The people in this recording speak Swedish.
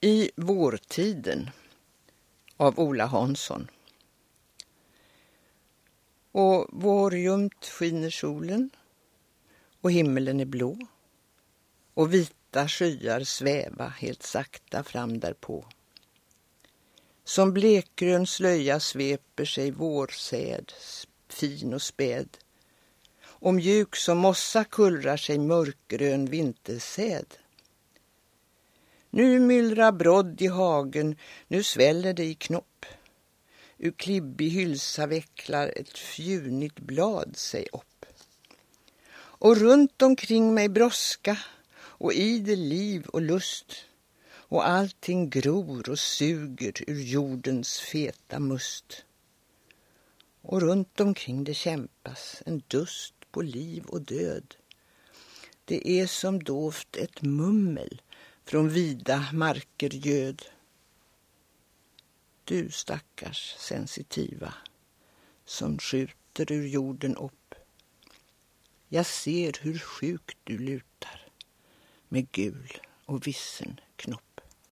I vårtiden av Ola Hansson. Och vårljumt skiner solen och himmelen är blå och vita skyar sväva helt sakta fram därpå. Som blekgrön slöja sveper sig vårsäd, fin och späd och mjuk som mossa kullrar sig mörkgrön vintersäd. Nu myllrar brodd i hagen, nu sväller det i knopp. Ur klibbig hylsa vecklar ett fjunigt blad sig upp. Och runt omkring mig brådska och idel liv och lust och allting gror och suger ur jordens feta must. Och runt omkring det kämpas en dust på liv och död. Det är som dovt ett mummel från vida marker göd. Du stackars sensitiva som skjuter ur jorden upp. Jag ser hur sjukt du lutar med gul och vissen knopp.